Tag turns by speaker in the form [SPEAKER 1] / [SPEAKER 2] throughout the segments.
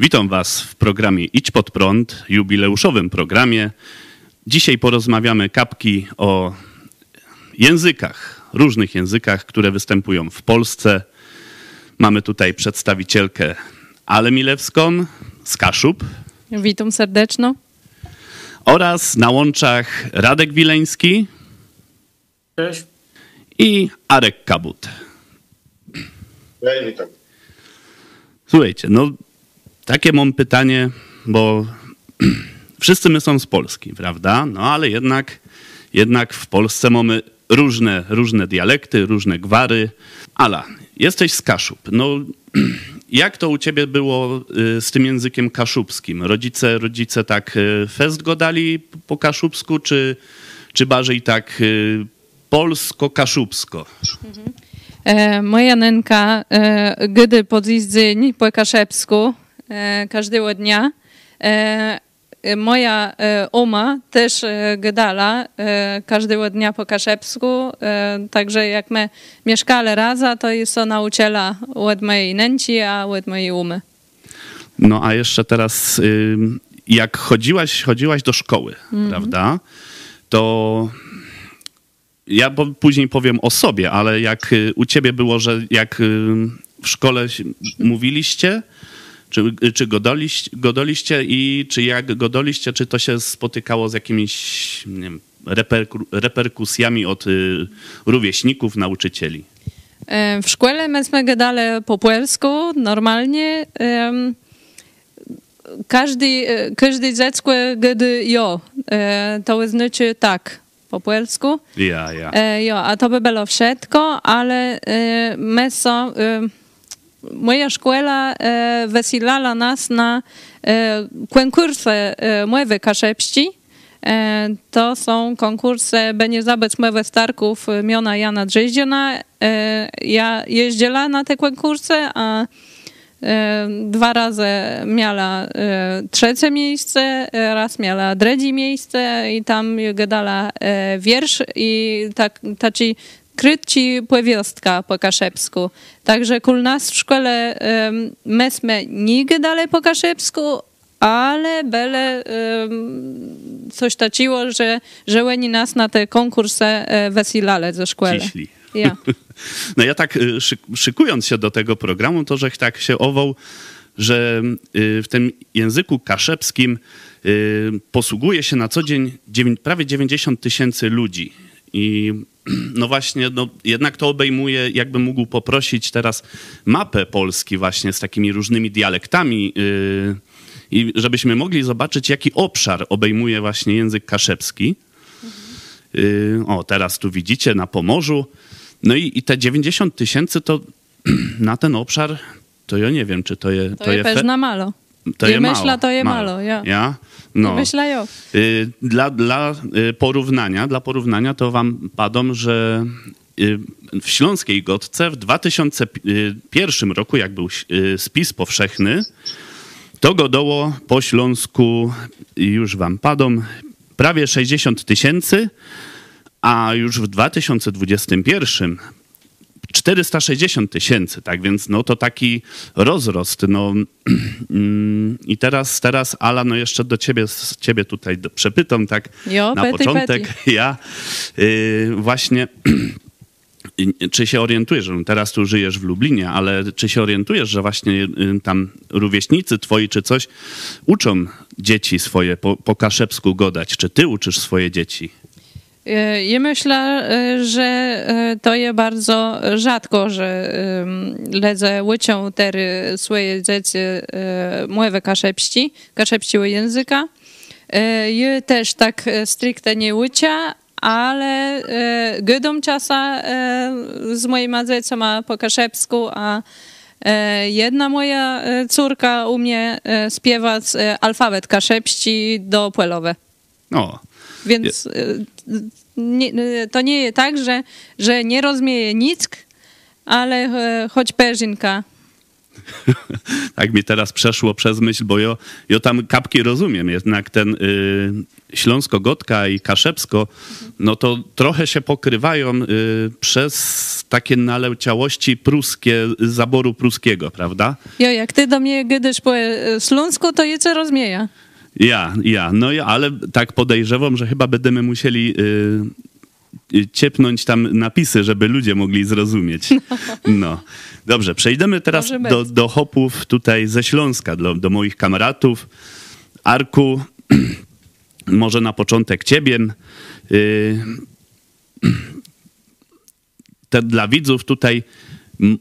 [SPEAKER 1] Witam Was w programie Idź pod prąd, jubileuszowym programie. Dzisiaj porozmawiamy kapki o językach, różnych językach, które występują w Polsce. Mamy tutaj przedstawicielkę Ale Milewską z Kaszub
[SPEAKER 2] Witam serdecznie.
[SPEAKER 1] oraz na łączach Radek Wileński
[SPEAKER 3] Cześć.
[SPEAKER 1] i Arek Kabut.
[SPEAKER 3] Ja i witam.
[SPEAKER 1] Słuchajcie, no takie mam pytanie, bo wszyscy my są z Polski, prawda? No ale jednak, jednak w Polsce mamy różne, różne dialekty, różne gwary. Ala, jesteś z Kaszub. No jak to u ciebie było y, z tym językiem kaszubskim? Rodzice, rodzice tak y, fest go dali po kaszubsku, czy, czy bardziej tak y, polsko-kaszubsko?
[SPEAKER 2] E, moja nęka, e, gdy podjeździeń po kaszepsku e, każdego dnia. E, e, moja e, oma też e, gadała e, każdego dnia po kaszepsku, e, także jak my mieszkali razem, to jest to nauczyła od mojej nęci, a od mojej umy.
[SPEAKER 1] No a jeszcze teraz, jak chodziłaś, chodziłaś do szkoły, prawda? To ja później powiem o sobie, ale jak y, u ciebie było, że jak w szkole mówiliście, czy, czy godoliście, godoliście i czy jak godoliście, czy to się spotykało z jakimiś wiem, reperku, reperkusjami od y, rówieśników, nauczycieli?
[SPEAKER 2] E, W szkole myśmy gadali po polsku normalnie. Każdy, e, każdy dziecko gada jo. E, To znaczy tak po polsku.
[SPEAKER 1] Ja, ja.
[SPEAKER 2] Jo, a to by było wszystko, ale my są... e, Moja szkoła e, nas na e, konkursy e, mowy kaszepści. E, to są konkursy Będzie zabec mowy starków miona Jana Drzeździona. E, ja jeździła na te konkursy, a e, dwa razy miała e, trzecie miejsce, raz miała trzecie miejsce i tam gadała e, wiersz i tak, taki kryci płewiostka po kaszepsku. Także kul nas w szkole um, myśmy nie gadali po kaszepsku, ale bele um, coś taciło, że, że oni nas na te konkursy e, wesilale ze szkoły.
[SPEAKER 1] Ciśli.
[SPEAKER 2] Ja.
[SPEAKER 1] No ja tak y, szyk, szykując się do tego programu, to że tak się owoł, że y, w tym języku kaszepskim y, posługuje się na co dzień prawie 90 tysięcy ludzi. I no właśnie, no jednak to obejmuje, jakbym mógł poprosić teraz mapę Polski właśnie z takimi różnymi dialektami y, i żebyśmy mogli zobaczyć, jaki obszar obejmuje właśnie język kaszepski. Y, O, teraz tu widzicie na Pomorzu. No i, i te 90 tysięcy to na ten obszar, to ja nie wiem, czy to je,
[SPEAKER 2] To, je
[SPEAKER 1] fe-
[SPEAKER 2] też na malo.
[SPEAKER 1] To
[SPEAKER 2] je
[SPEAKER 1] je
[SPEAKER 2] myśla, to je malo, ja.
[SPEAKER 1] Ja? No.
[SPEAKER 2] Myślę jo.
[SPEAKER 1] Y, Dla, dla y, porównania, dla porównania to wam padom, że y, w Śląskiej Gotce w 2001 roku, jak był spis powszechny, to godoło po śląsku, już wam padom, prawie 60 tysięcy, a już w 2021 460 tysięcy, tak więc no to taki rozrost. No, mm, I teraz, teraz Ala, no jeszcze do ciebie, z ciebie tutaj do- przepytam tak
[SPEAKER 2] Jo,
[SPEAKER 1] na
[SPEAKER 2] pety,
[SPEAKER 1] początek. Ja y, właśnie czy się orientujesz, że teraz tu żyjesz w Lublinie, ale czy się orientujesz, że właśnie y, tam rówieśnicy twoi czy coś uczą dzieci swoje po, po kaszepsku godać? Czy ty uczysz swoje dzieci?
[SPEAKER 2] E, Ja myślę, e, że e, to jest bardzo rzadko, że ledze łycią tery swoje dzieci mowy kaszepści, kaszepściego języka. Je też tak stricte nie łycia, ale gydą czasa z moimi dziecima po kaszepsku, a jedna moja córka umie śpiewać alfabet kaszepści do płelowe.
[SPEAKER 1] O,
[SPEAKER 2] Więc y, nie, y, to nie jest tak, że, że nie rozumie nic, ale e, choć perzynka.
[SPEAKER 1] tak mi teraz przeszło przez myśl, bo ja, ja tam kapki rozumiem, jednak ten y, Śląsko-Gotka i Kaszepsko, no to trochę się pokrywają y, przez takie naleciałości pruskie, zaboru pruskiego, prawda?
[SPEAKER 2] Jo, jak ty do mnie gdyż po e, Śląsku, to je co rozmieja.
[SPEAKER 1] Ja, ja, no ja, ale tak podejrzewam, że chyba będziemy musieli y, y, ciepnąć tam napisy, żeby ludzie mogli zrozumieć. No. Dobrze, przejdziemy teraz do, do hopów tutaj ze Śląska, do, do moich kameratów. Arku, może na początek ciebie. Y, te, dla widzów tutaj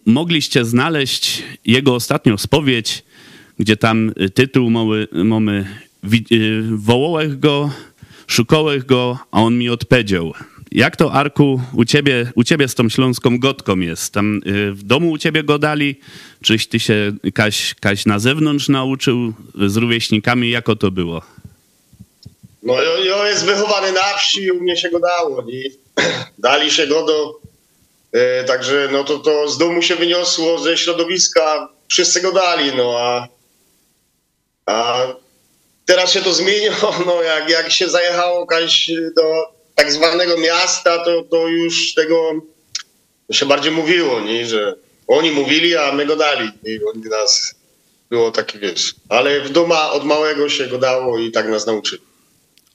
[SPEAKER 1] mogliście znaleźć jego ostatnią spowiedź, gdzie tam y, tytuł mamy, mamy wołałech go, szukałech go, a on mi odpowiedział. Jak to, Arku, u ciebie, u ciebie z tą śląską gotką jest? Tam y, w domu u ciebie go dali? Czyś ty się kaś, kaś na zewnątrz nauczył z rówieśnikami? Jako to było?
[SPEAKER 3] No, jo jest wychowany na wsi u mnie się go dało. Dali się go do... E, także no to, to z domu się wyniosło, ze środowiska wszyscy go dali, no a... A teraz się to zmieniło, no jak, jak się zajechało kaś do tak zwanego miasta, to, to już tego się bardziej mówiło, nie? że oni mówili, a my go dali. I oni nas było takie, wiesz. Ale w domu od małego się go dało i tak nas nauczyli.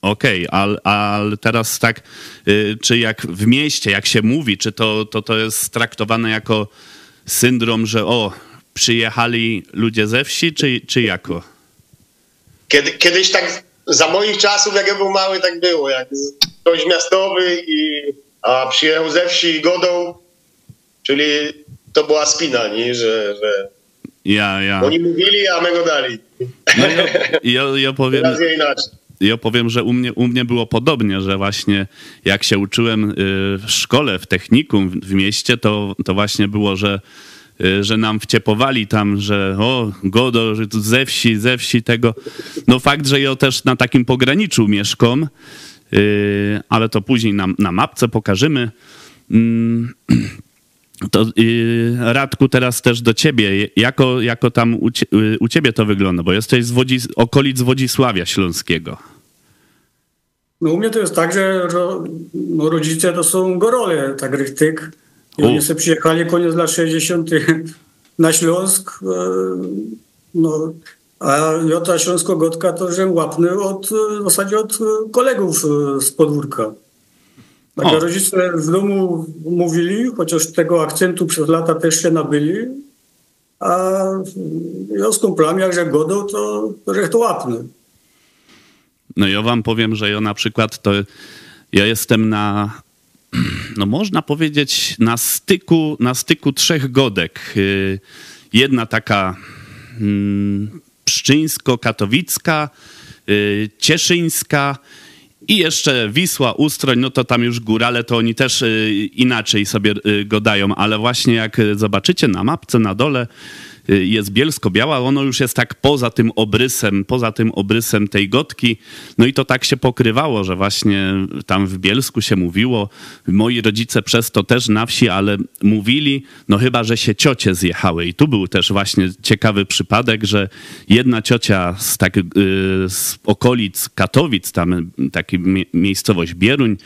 [SPEAKER 1] Okej, ale al teraz tak, y, czy jak w mieście, jak się mówi, czy to, to, to jest traktowane jako syndrom, że o, przyjechali ludzie ze wsi, czy, czy jako?
[SPEAKER 3] Kiedy, kiedyś tak za moich czasów, jak ja był mały, tak było. Jak ktoś miastowy i a przyjechał ze wsi i godą, czyli to była spina, nie? Że, że
[SPEAKER 1] Ja, ja.
[SPEAKER 3] oni mówili, a my go dali.
[SPEAKER 1] No ja, ja, ja powiem,
[SPEAKER 3] Teraz inaczej.
[SPEAKER 1] ja powiem, że u mnie, u mnie było podobnie, że właśnie jak się uczyłem y, w szkole, w technikum w, mieście, to, to właśnie było, że, że nam wciepowali tam, że o, godo, że tu ze wsi, ze wsi tego. No fakt, że ja też na takim pograniczu mieszkam, y, ale to później na, na mapce pokażemy. Mm, To y, Radku, teraz też do ciebie. Jako, jako tam u, y, u ciebie to wygląda, bo jesteś z Wodzi, okolic Wodzisławia Śląskiego.
[SPEAKER 4] No u mnie to jest tak, że ro, no, rodzice to są gorole, tak rychtyk. I oni sobie przyjechali koniec lat 60. na Śląsk. e, No, a ja ta śląsko-gotka to że łapny od, w zasadzie od kolegów e, z podwórka. Także
[SPEAKER 1] O.
[SPEAKER 4] rodzice w domu mówili, chociaż tego akcentu przez lata też się nabyli. A ja z kumplami, jakże godą, to, to że to łapny.
[SPEAKER 1] No ja wam powiem, że ja na przykład to ja jestem na, no można powiedzieć, na styku, na styku trzech godek. Y, Jedna taka mm, pszczyńsko-katowicka, y, cieszyńska i jeszcze Wisła, Ustroń, no to tam już górale, to oni też y, inaczej sobie go dają, ale właśnie jak zobaczycie na mapce na dole jest bielsko-biała, ono już jest tak poza tym obrysem, poza tym obrysem tej gotki, no i to tak się pokrywało, że właśnie tam w Bielsku się mówiło, moi rodzice przez to też na wsi, ale mówili, no chyba, że się ciocie zjechały. I tu był też właśnie ciekawy przypadek, że jedna ciocia z, tak, y, z okolic Katowic, tam mie- miejscowość Bieruń,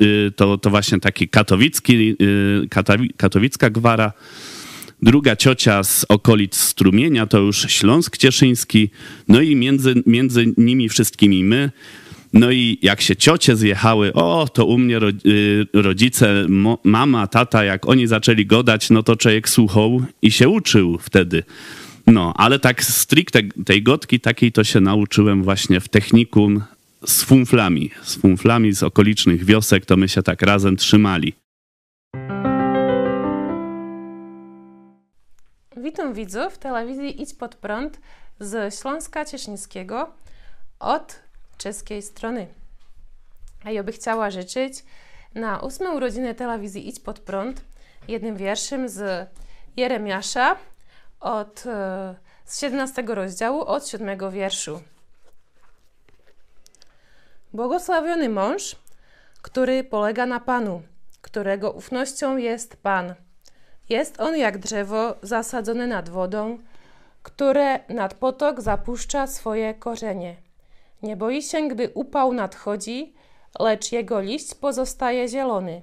[SPEAKER 1] y, to, to właśnie taki katowicki, y, katowicka gwara, druga ciocia z okolic Strumienia, to już Śląsk Cieszyński, no i między, między nimi wszystkimi my. No i jak się ciocie zjechały, o, to u mnie y, rodzice, mama, tata, jak oni zaczęli godać, no to człowiek słuchał i się uczył wtedy. No, ale tak stricte tej gotki takiej to się nauczyłem właśnie w technikum z funflami. Z funflami z okolicznych wiosek, to my się tak razem trzymali.
[SPEAKER 5] Witam widzów telewizji Idź Pod Prąd z Śląska Cieszyńskiego od czeskiej strony. A ja by chciała życzyć na ósme urodziny telewizji Idź Pod Prąd jednym wierszem z Jeremiasza od, e, z 17 rozdziału od 7 wierszu. Błogosławiony mąż, który polega na Panu, którego ufnością jest Pan. Jest on jak drzewo zasadzone nad wodą, które nad potok zapuszcza swoje korzenie. Nie boi się, gdy upał nadchodzi, lecz jego liść pozostaje zielony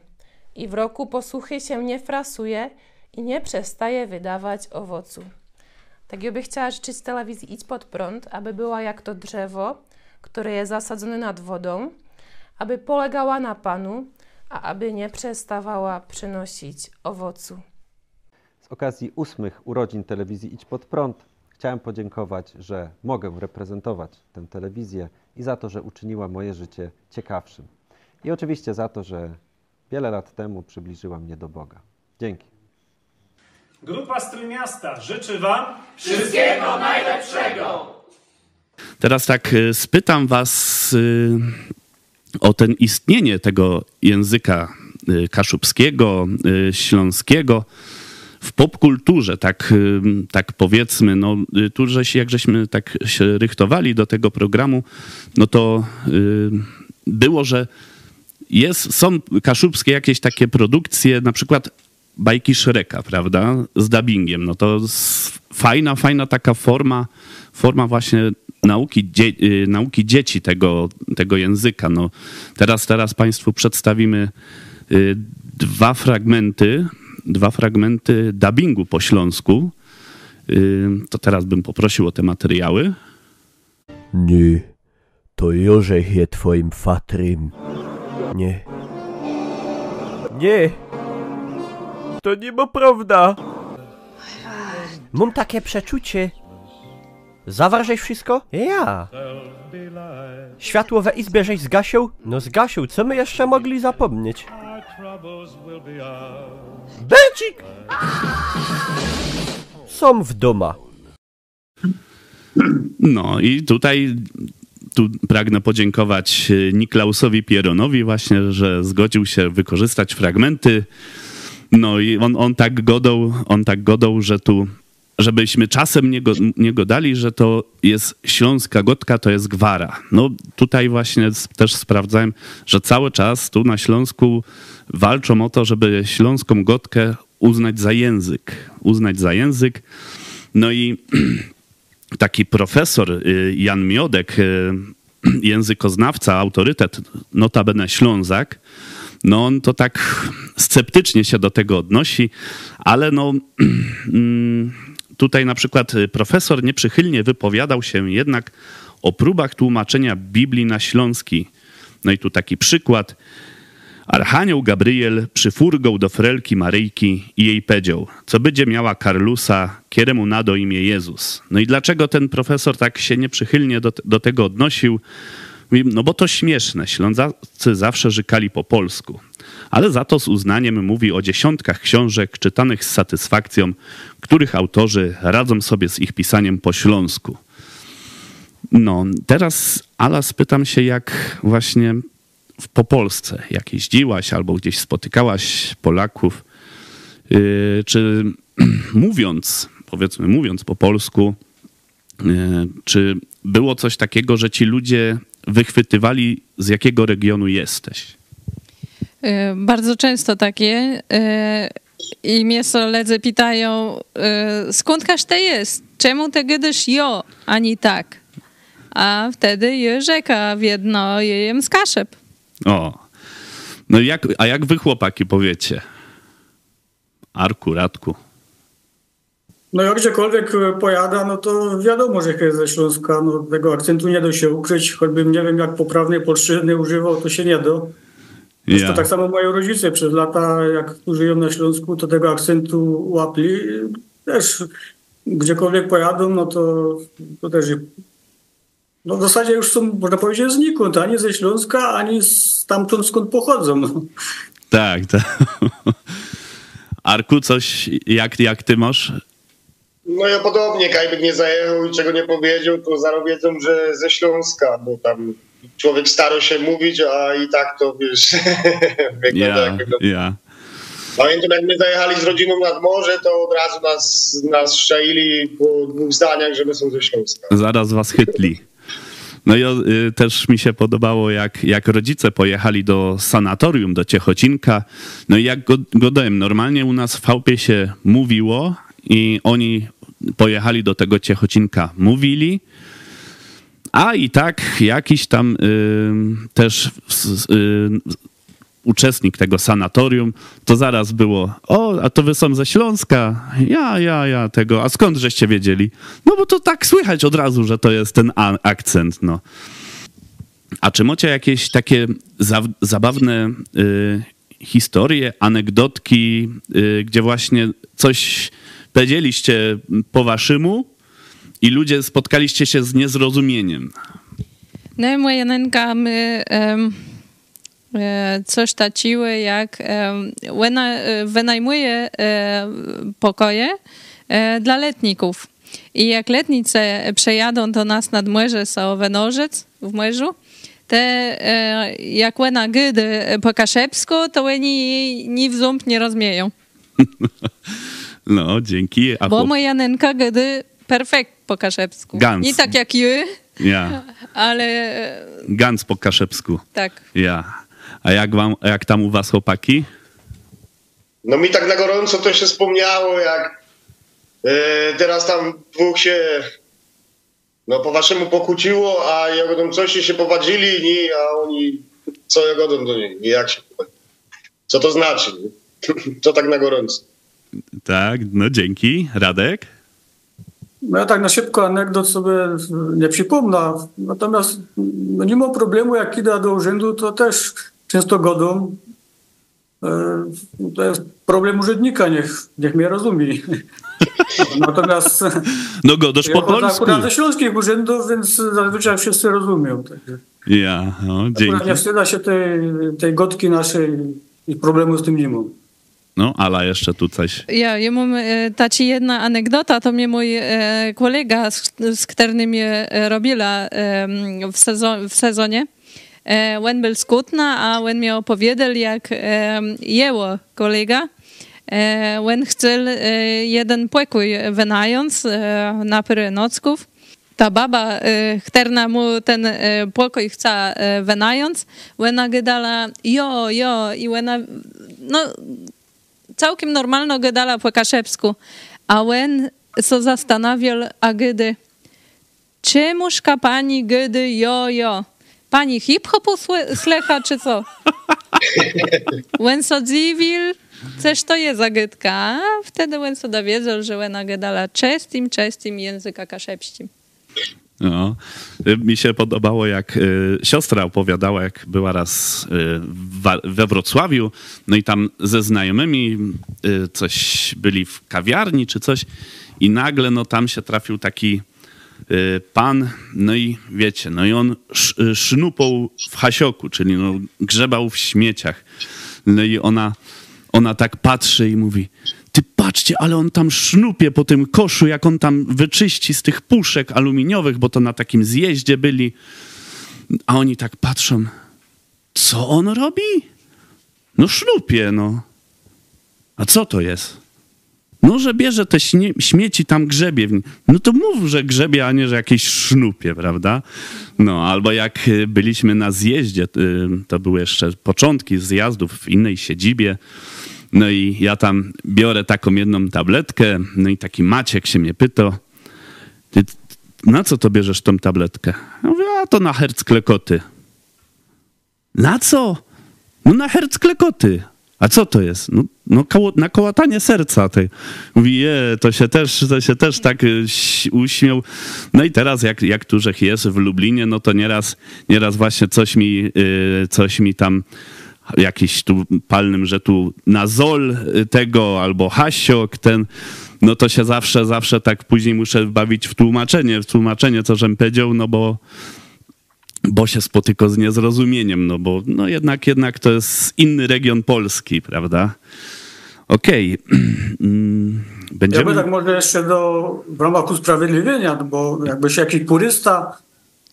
[SPEAKER 5] i w roku posłuchy się nie frasuje i nie przestaje wydawać owocu. Tak ja chciała życzyć telewizji Idź Pod Prąd, aby była jak to drzewo, które jest zasadzone nad wodą, aby polegała na Panu, a aby nie przestawała przynosić owocu.
[SPEAKER 6] Z okazji ósmych urodzin telewizji Idź Pod Prąd chciałem podziękować, że mogę reprezentować tę telewizję i za to, że uczyniła moje życie ciekawszym. I oczywiście za to, że wiele lat temu przybliżyła mnie do Boga. Dzięki.
[SPEAKER 7] Grupa Strójmiasta życzy Wam
[SPEAKER 1] Teraz tak y, spytam was y, o ten istnienie tego języka y, kaszubskiego, śląskiego w popkulturze, tak, y, tak powiedzmy, no y, tu żeś, jak żeśmy tak się rychtowali do tego programu, no to y, było, że jest, są kaszubskie jakieś takie produkcje, na przykład bajki Shreka, prawda, z dubbingiem. No to fajna, fajna taka forma, forma właśnie nauki, dzie, nauki dzieci tego, tego języka. No, teraz, teraz Państwu przedstawimy dwa fragmenty, dwa fragmenty dubbingu po śląsku. To teraz bym poprosił o te materiały.
[SPEAKER 8] Nie, to Jorzech je twoim fatrym. Nie. Nie. To nie ma prawda. Mam takie przeczucie. Zawarżeś wszystko? Ja. Światło we izbie żeś zgasił? No zgasił, co my jeszcze mogli zapomnieć? Becik! Są w doma.
[SPEAKER 1] No i tutaj tu pragnę podziękować e, Niklausowi Pieronowi właśnie, że zgodził się wykorzystać fragmenty. No i on, on tak godał, on tak godał, że tu żebyśmy czasem nie, go, nie godali, że to jest śląska gotka, to jest gwara. No tutaj właśnie też sprawdzałem, że cały czas tu na Śląsku walczą o to, żeby śląską gotkę uznać za język. Uznać za język. No i taki profesor y, Jan Miodek, y, językoznawca, autorytet, notabene Ślązak, no on to tak sceptycznie się do tego odnosi, ale no mm, tutaj na przykład y, profesor nieprzychylnie wypowiadał się jednak o próbach tłumaczenia Biblii na śląski. No i tu taki przykład. Archanioł Gabriel przyfurgał do frelki Maryjki i jej powiedział, co będzie miała Karlusa, kieremu nado imię Jezus. No i dlaczego ten profesor tak się nieprzychylnie do, do tego odnosił? Mówi, No bo to śmieszne, Ślązacy zawsze żykali po polsku, ale za to z uznaniem mówi o dziesiątkach książek czytanych z satysfakcją, których autorzy radzą sobie z ich pisaniem po śląsku. No, teraz Ala spytam się, jak właśnie po Polsce, jak jeździłaś albo gdzieś spotykałaś Polaków, yy, czy mówiąc, powiedzmy mówiąc po polsku, yy, czy było coś takiego, że ci ludzie wychwytywali, z jakiego regionu jesteś?
[SPEAKER 2] E, Bardzo często takie. e, I mnie koledzy pytają, e, skąd każdy jest? Czemu ty gadasz jo, a nie tak? A wtedy je rzeka w jedno, je jem z kaszep.
[SPEAKER 1] O, no jak, a jak wy chłopaki powiecie? Arku, Radku.
[SPEAKER 4] No jak gdziekolwiek e, pojada, no to wiadomo, że jest ze Śląska. No, tego akcentu nie da się ukryć, choćbym nie wiem jak poprawnej polszczyzny używał, to się nie da.
[SPEAKER 1] Ja.
[SPEAKER 4] To tak samo moi rodzice przez lata, jak żyją na Śląsku, to tego akcentu łapli. Też gdziekolwiek pojadą, no to, to też no w zasadzie już są, można powiedzieć, znikąd, ani ze Śląska, ani stamtąd, skąd pochodzą.
[SPEAKER 1] Tak, tak. Arku, coś, jak, jak ty masz?
[SPEAKER 3] No ja podobnie, Kajbyk nie zajechał i czego nie powiedział, to zaraz wiedzą, że ze Śląska, bo tam człowiek starał się mówić, a i tak to wiesz, wygląda
[SPEAKER 1] Ja,
[SPEAKER 3] jak
[SPEAKER 1] ja.
[SPEAKER 3] Pamiętam jak my zajechali z rodziną nad morze, to od razu nas, nas szczaili po dwóch zdaniach, że my są ze Śląska.
[SPEAKER 1] Zaraz was chytli. No i y, też mi się podobało, jak, jak rodzice pojechali do sanatorium, do Ciechocinka. No i jak go, godem, normalnie u nas w Chałupie się mówiło i oni pojechali do tego Ciechocinka, mówili, a i tak jakiś tam y, też y, uczestnik tego sanatorium, to zaraz było, o, a to wy są ze Śląska, ja, ja, ja, tego, a skąd żeście wiedzieli? No bo to tak słychać od razu, że to jest ten akcent, no. A czy macie jakieś takie za, zabawne y, historie, anegdotki, y, gdzie właśnie coś powiedzieliście po waszemu i ludzie spotkaliście się z niezrozumieniem?
[SPEAKER 2] No, moja nenka, my um, coś taciły, jak um, wynajmuje um, pokoje dla letników. I jak letnice przejadą do nas nad Młeże, są Wenorzec w Młeżu, te jak łena gydy po kaszepsku, to oni ni w ząb nie rozmieją.
[SPEAKER 1] No, dzięki.
[SPEAKER 2] A Bo moja nenka gydy perfekt po kaszepsku.
[SPEAKER 1] Gans.
[SPEAKER 2] Nie tak jak jy,
[SPEAKER 1] ja.
[SPEAKER 2] ale...
[SPEAKER 1] Gans po kaszepsku.
[SPEAKER 2] Tak.
[SPEAKER 1] Ja. A jak, wam, jak tam u was chłopaki?
[SPEAKER 3] No mi tak na gorąco to się wspomniało, jak yy, teraz tam dwóch się no po waszemu pokłóciło, a jagodą coś się powadzili, nie, a oni co jagodą do niej, nie jak się Co to znaczy? Co tak na gorąco?
[SPEAKER 1] Tak, no dzięki. Radek?
[SPEAKER 4] No ja tak na szybko anegdot sobie nie przypomnę, natomiast no nie ma problemu, jak idę do urzędu, to też często godą. E, to jest problem urzędnika, niech, niech mnie rozumie. Natomiast
[SPEAKER 1] no godosz po polsku.
[SPEAKER 4] Akurat ze śląskich urzędów, więc zazwyczaj wszyscy rozumią.
[SPEAKER 1] Ja, no, dzięki. Akurat
[SPEAKER 4] nie wstyda się tej, tej gotki naszej i problemu z tym nie mam.
[SPEAKER 1] No, Ala jeszcze tu coś.
[SPEAKER 2] Ja, ja mam e, taci jedna anegdota, to mnie mój e, kolega, z, z którym je robiła e, w, sezon, w sezonie, e, when był skutna, a when mi opowiedział, jak e, jeło kolega, e, when chciał e, jeden pokój wynająć e, na parę nocków, ta baba, e, która mu ten e, pokój chce e, wynająć, ona gadała jo, jo i ona, no całkiem normalno gadala po kaszepsku. A when so zastanawiał, a gdy, czemużka pani gdy jo, jo? Pani hip-hopu slecha, czy co? When so dziwił, coś to jest zagadka. A wtedy so dowiedzą, że ona gadala czestim, czestim języka kaszepścim.
[SPEAKER 1] No, mi się podobało, jak y, siostra opowiadała, jak była raz y, we Wrocławiu, no i tam ze znajomymi y, coś byli w kawiarni czy coś i nagle no tam się trafił taki y, pan, no i wiecie, no i on sz, y, sznupał w hasioku, czyli no grzebał w śmieciach. No i ona, ona tak patrzy i mówi, ty patrzcie, ale on tam sznupie po tym koszu, jak on tam wyczyści z tych puszek aluminiowych, bo to na takim zjeździe byli. A oni tak patrzą, co on robi? No sznupie, no. A co to jest? No, że bierze te śmieci, tam grzebie. No to mów, że grzebie, a nie, że jakieś sznupie, prawda? No, albo jak y, byliśmy na zjeździe, y, to były jeszcze początki zjazdów w innej siedzibie, no i ja tam biorę taką jedną tabletkę, no i taki Maciek się mnie pyta, ty na co to bierzesz tą tabletkę? Ja mówię, a to na herc klekoty. Na co? No na herc klekoty. A co to jest? No, no koło, na kołatanie serca. Tej. Mówi, je, to się też, to się też tak y, uśmiał. No i teraz, jak, jak Turzech jest w Lublinie, no to nieraz, nieraz właśnie coś mi, yy, coś mi tam jakiś tu palnym, że tu nazol tego albo hasiok ten, no to się zawsze, zawsze tak później muszę bawić w tłumaczenie, w tłumaczenie, co żem powiedział, no bo bo się spotyka z niezrozumieniem, no bo no jednak, jednak to jest inny region Polski, prawda? Okej. Okay.
[SPEAKER 4] Będziemy... Ja bym tak może jeszcze do, w ramach usprawiedliwienia, bo jakby się jakiś purysta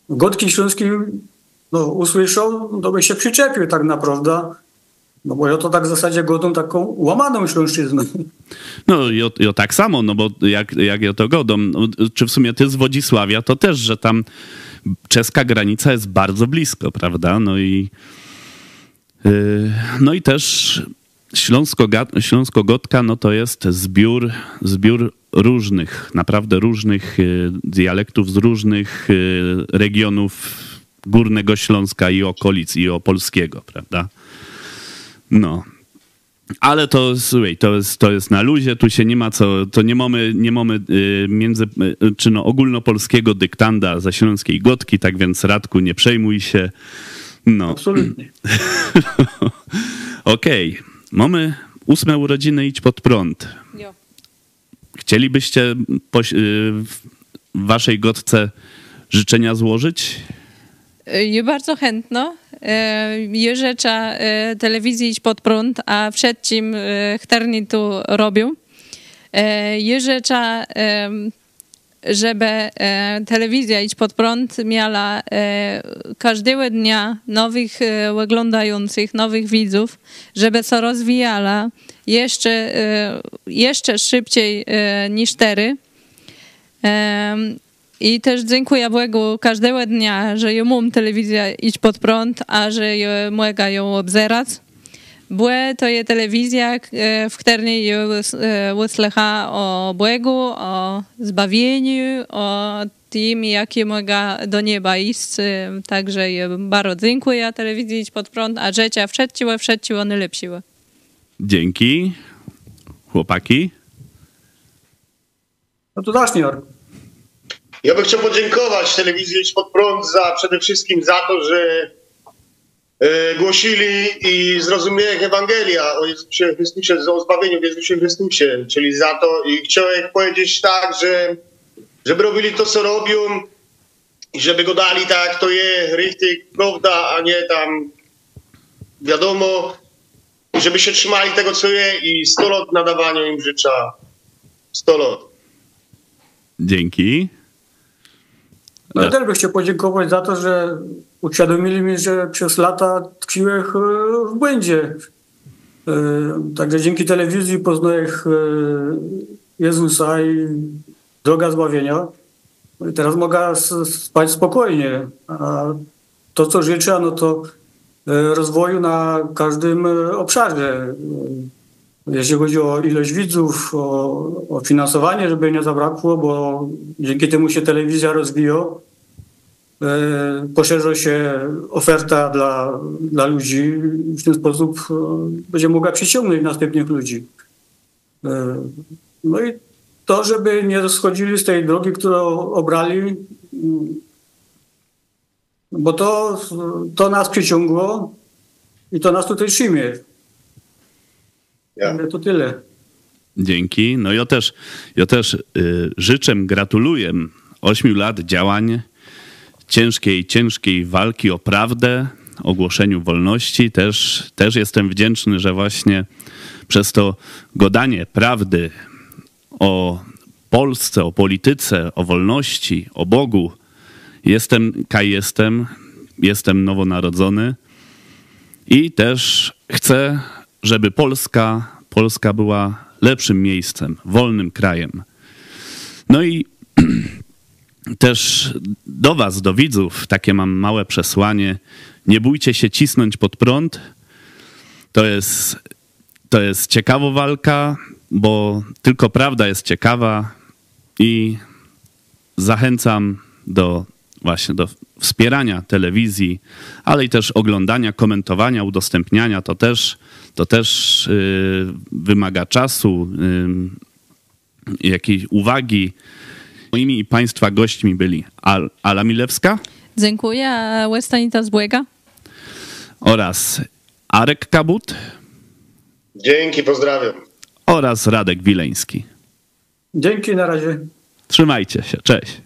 [SPEAKER 4] Gotki Śląskiej no, usłyszał, to by się przyczepił tak naprawdę. No bo ja to tak w zasadzie godą taką łamaną śląszczyznę.
[SPEAKER 1] No i o tak samo, no bo jak, jak ja to godą, no, czy w sumie ty z Wodzisławia, to też, że tam czeska granica jest bardzo blisko, prawda? No i yy, no i też Śląsko-Gotka, no to jest zbiór, zbiór różnych, naprawdę różnych yy, dialektów z różnych yy, regionów Górnego Śląska i okolic i opolskiego, prawda? No. Ale to, słuchaj, to jest, to jest na luzie, tu się nie ma co, to nie mamy, nie mamy y, między, y, czy no ogólnopolskiego dyktanda ze śląskiej gotki, tak więc Radku, nie przejmuj się. No.
[SPEAKER 4] Absolutnie.
[SPEAKER 1] Okej, mamy ósme urodziny Idź Pod Prąd.
[SPEAKER 2] Jo.
[SPEAKER 1] Chcielibyście y, w waszej gotce życzenia złożyć?
[SPEAKER 2] Je bardzo chętno. E, Je rzecza e, telewizji Idź Pod Prąd, a przedtím e, chterni tu robią. Je rzecza, żeby telewizja Idź Pod Prąd miała każdego dnia nowych oglądających, nowych widzów, żeby się rozwijała jeszcze, jeszcze szybciej niż tery. I też dziękuję Bogu każdego dnia, że ja mam telewizję Idź Pod Prąd, a że ja mogę ją obzerać. Bo to jest telewizja, e, w której ja e, o Bogu, o zbawieniu, o tym, jakie mogę do nieba iść. E, Także ja bardzo dziękuję telewizji Idź Pod Prąd, a życia wszędzie, wszędzie one lepsiły.
[SPEAKER 1] Dzięki. Chłopaki?
[SPEAKER 4] No to zacznij, Jarku.
[SPEAKER 3] Ja bym chciał podziękować telewizji Pod Prąd za przede wszystkim za to, że e, głosili i zrozumieli Ewangelia o Jezusie Chrystusie, o zbawieniu w Jezusie Chrystusie, czyli za to i chciałem powiedzieć tak, że żeby robili to, co robią i żeby go dali tak, to jest, richtig, prawda, a nie tam wiadomo, żeby się trzymali tego, co je i 100 lat nadawania im życzę. 100 lat.
[SPEAKER 1] Dzięki.
[SPEAKER 4] No ja też bym chciał podziękować za to, że uświadomili mi, że przez lata tkwiłem e, w błędzie. E, Także dzięki telewizji poznałem Jezusa i droga zbawienia. No teraz mogę spać spokojnie. A to, co życzę, no to e, rozwoju na każdym obszarze. Jeśli chodzi o ilość widzów, o, o finansowanie, żeby nie zabrakło, bo dzięki temu się telewizja rozwija. E, Poszerza się oferta dla, dla ludzi w ten sposób e, będzie mogła przyciągnąć następnych ludzi. E, No i to, żeby nie schodzili z tej drogi, którą obrali, bo to, to nas przyciągło i to nas tutaj trzymie.
[SPEAKER 3] Ja.
[SPEAKER 4] To tyle.
[SPEAKER 1] Dzięki. No ja też, ja też y, życzę, gratuluję ośmiu lat działań, ciężkiej, ciężkiej walki o prawdę, ogłoszeniu wolności. Też, też jestem wdzięczny, że właśnie przez to godanie prawdy o Polsce, o polityce, o wolności, o Bogu, jestem, kaj jestem, jestem nowonarodzony i też chcę, żeby Polska, Polska była lepszym miejscem, wolnym krajem. No i też do Was, do widzów, takie mam małe przesłanie. Nie bójcie się cisnąć pod prąd. To jest, to jest ciekawa walka, bo tylko prawda jest ciekawa i zachęcam do właśnie do wspierania telewizji, ale i też oglądania, komentowania, udostępniania. To też, to też yy, wymaga czasu, yy, jakiejś uwagi. Moimi i Państwa gośćmi byli Al Ala Milewska
[SPEAKER 2] Dziękuję, a Westanita z Błega.
[SPEAKER 1] oraz Arek Kabut
[SPEAKER 3] Dzięki, pozdrawiam.
[SPEAKER 1] oraz Radek Wileński.
[SPEAKER 4] Dzięki, na razie.
[SPEAKER 1] Trzymajcie się, cześć.